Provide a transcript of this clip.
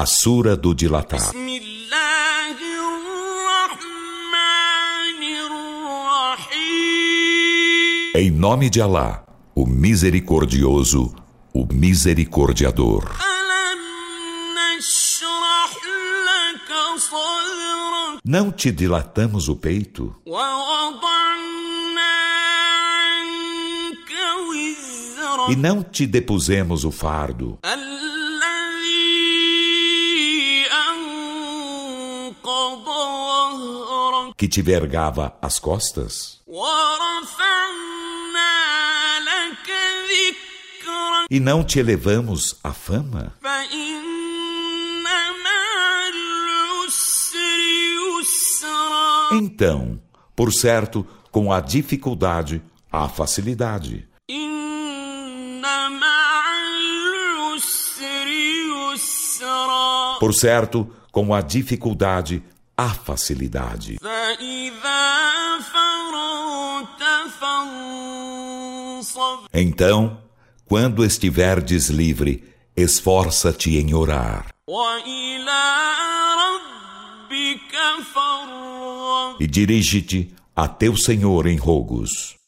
A Sura do Dilatar. Em nome de Alá, o Misericordioso, o Misericordiador. Não te dilatamos o peito? E não te depusemos o fardo? Que te vergava as costas? E não te elevamos a fama? Então, por certo, com a dificuldade, há facilidade. Por certo, com a dificuldade, há facilidade. Então, quando estiverdes livre, esforça-te em orar. E dirige-te a teu Senhor em rogos.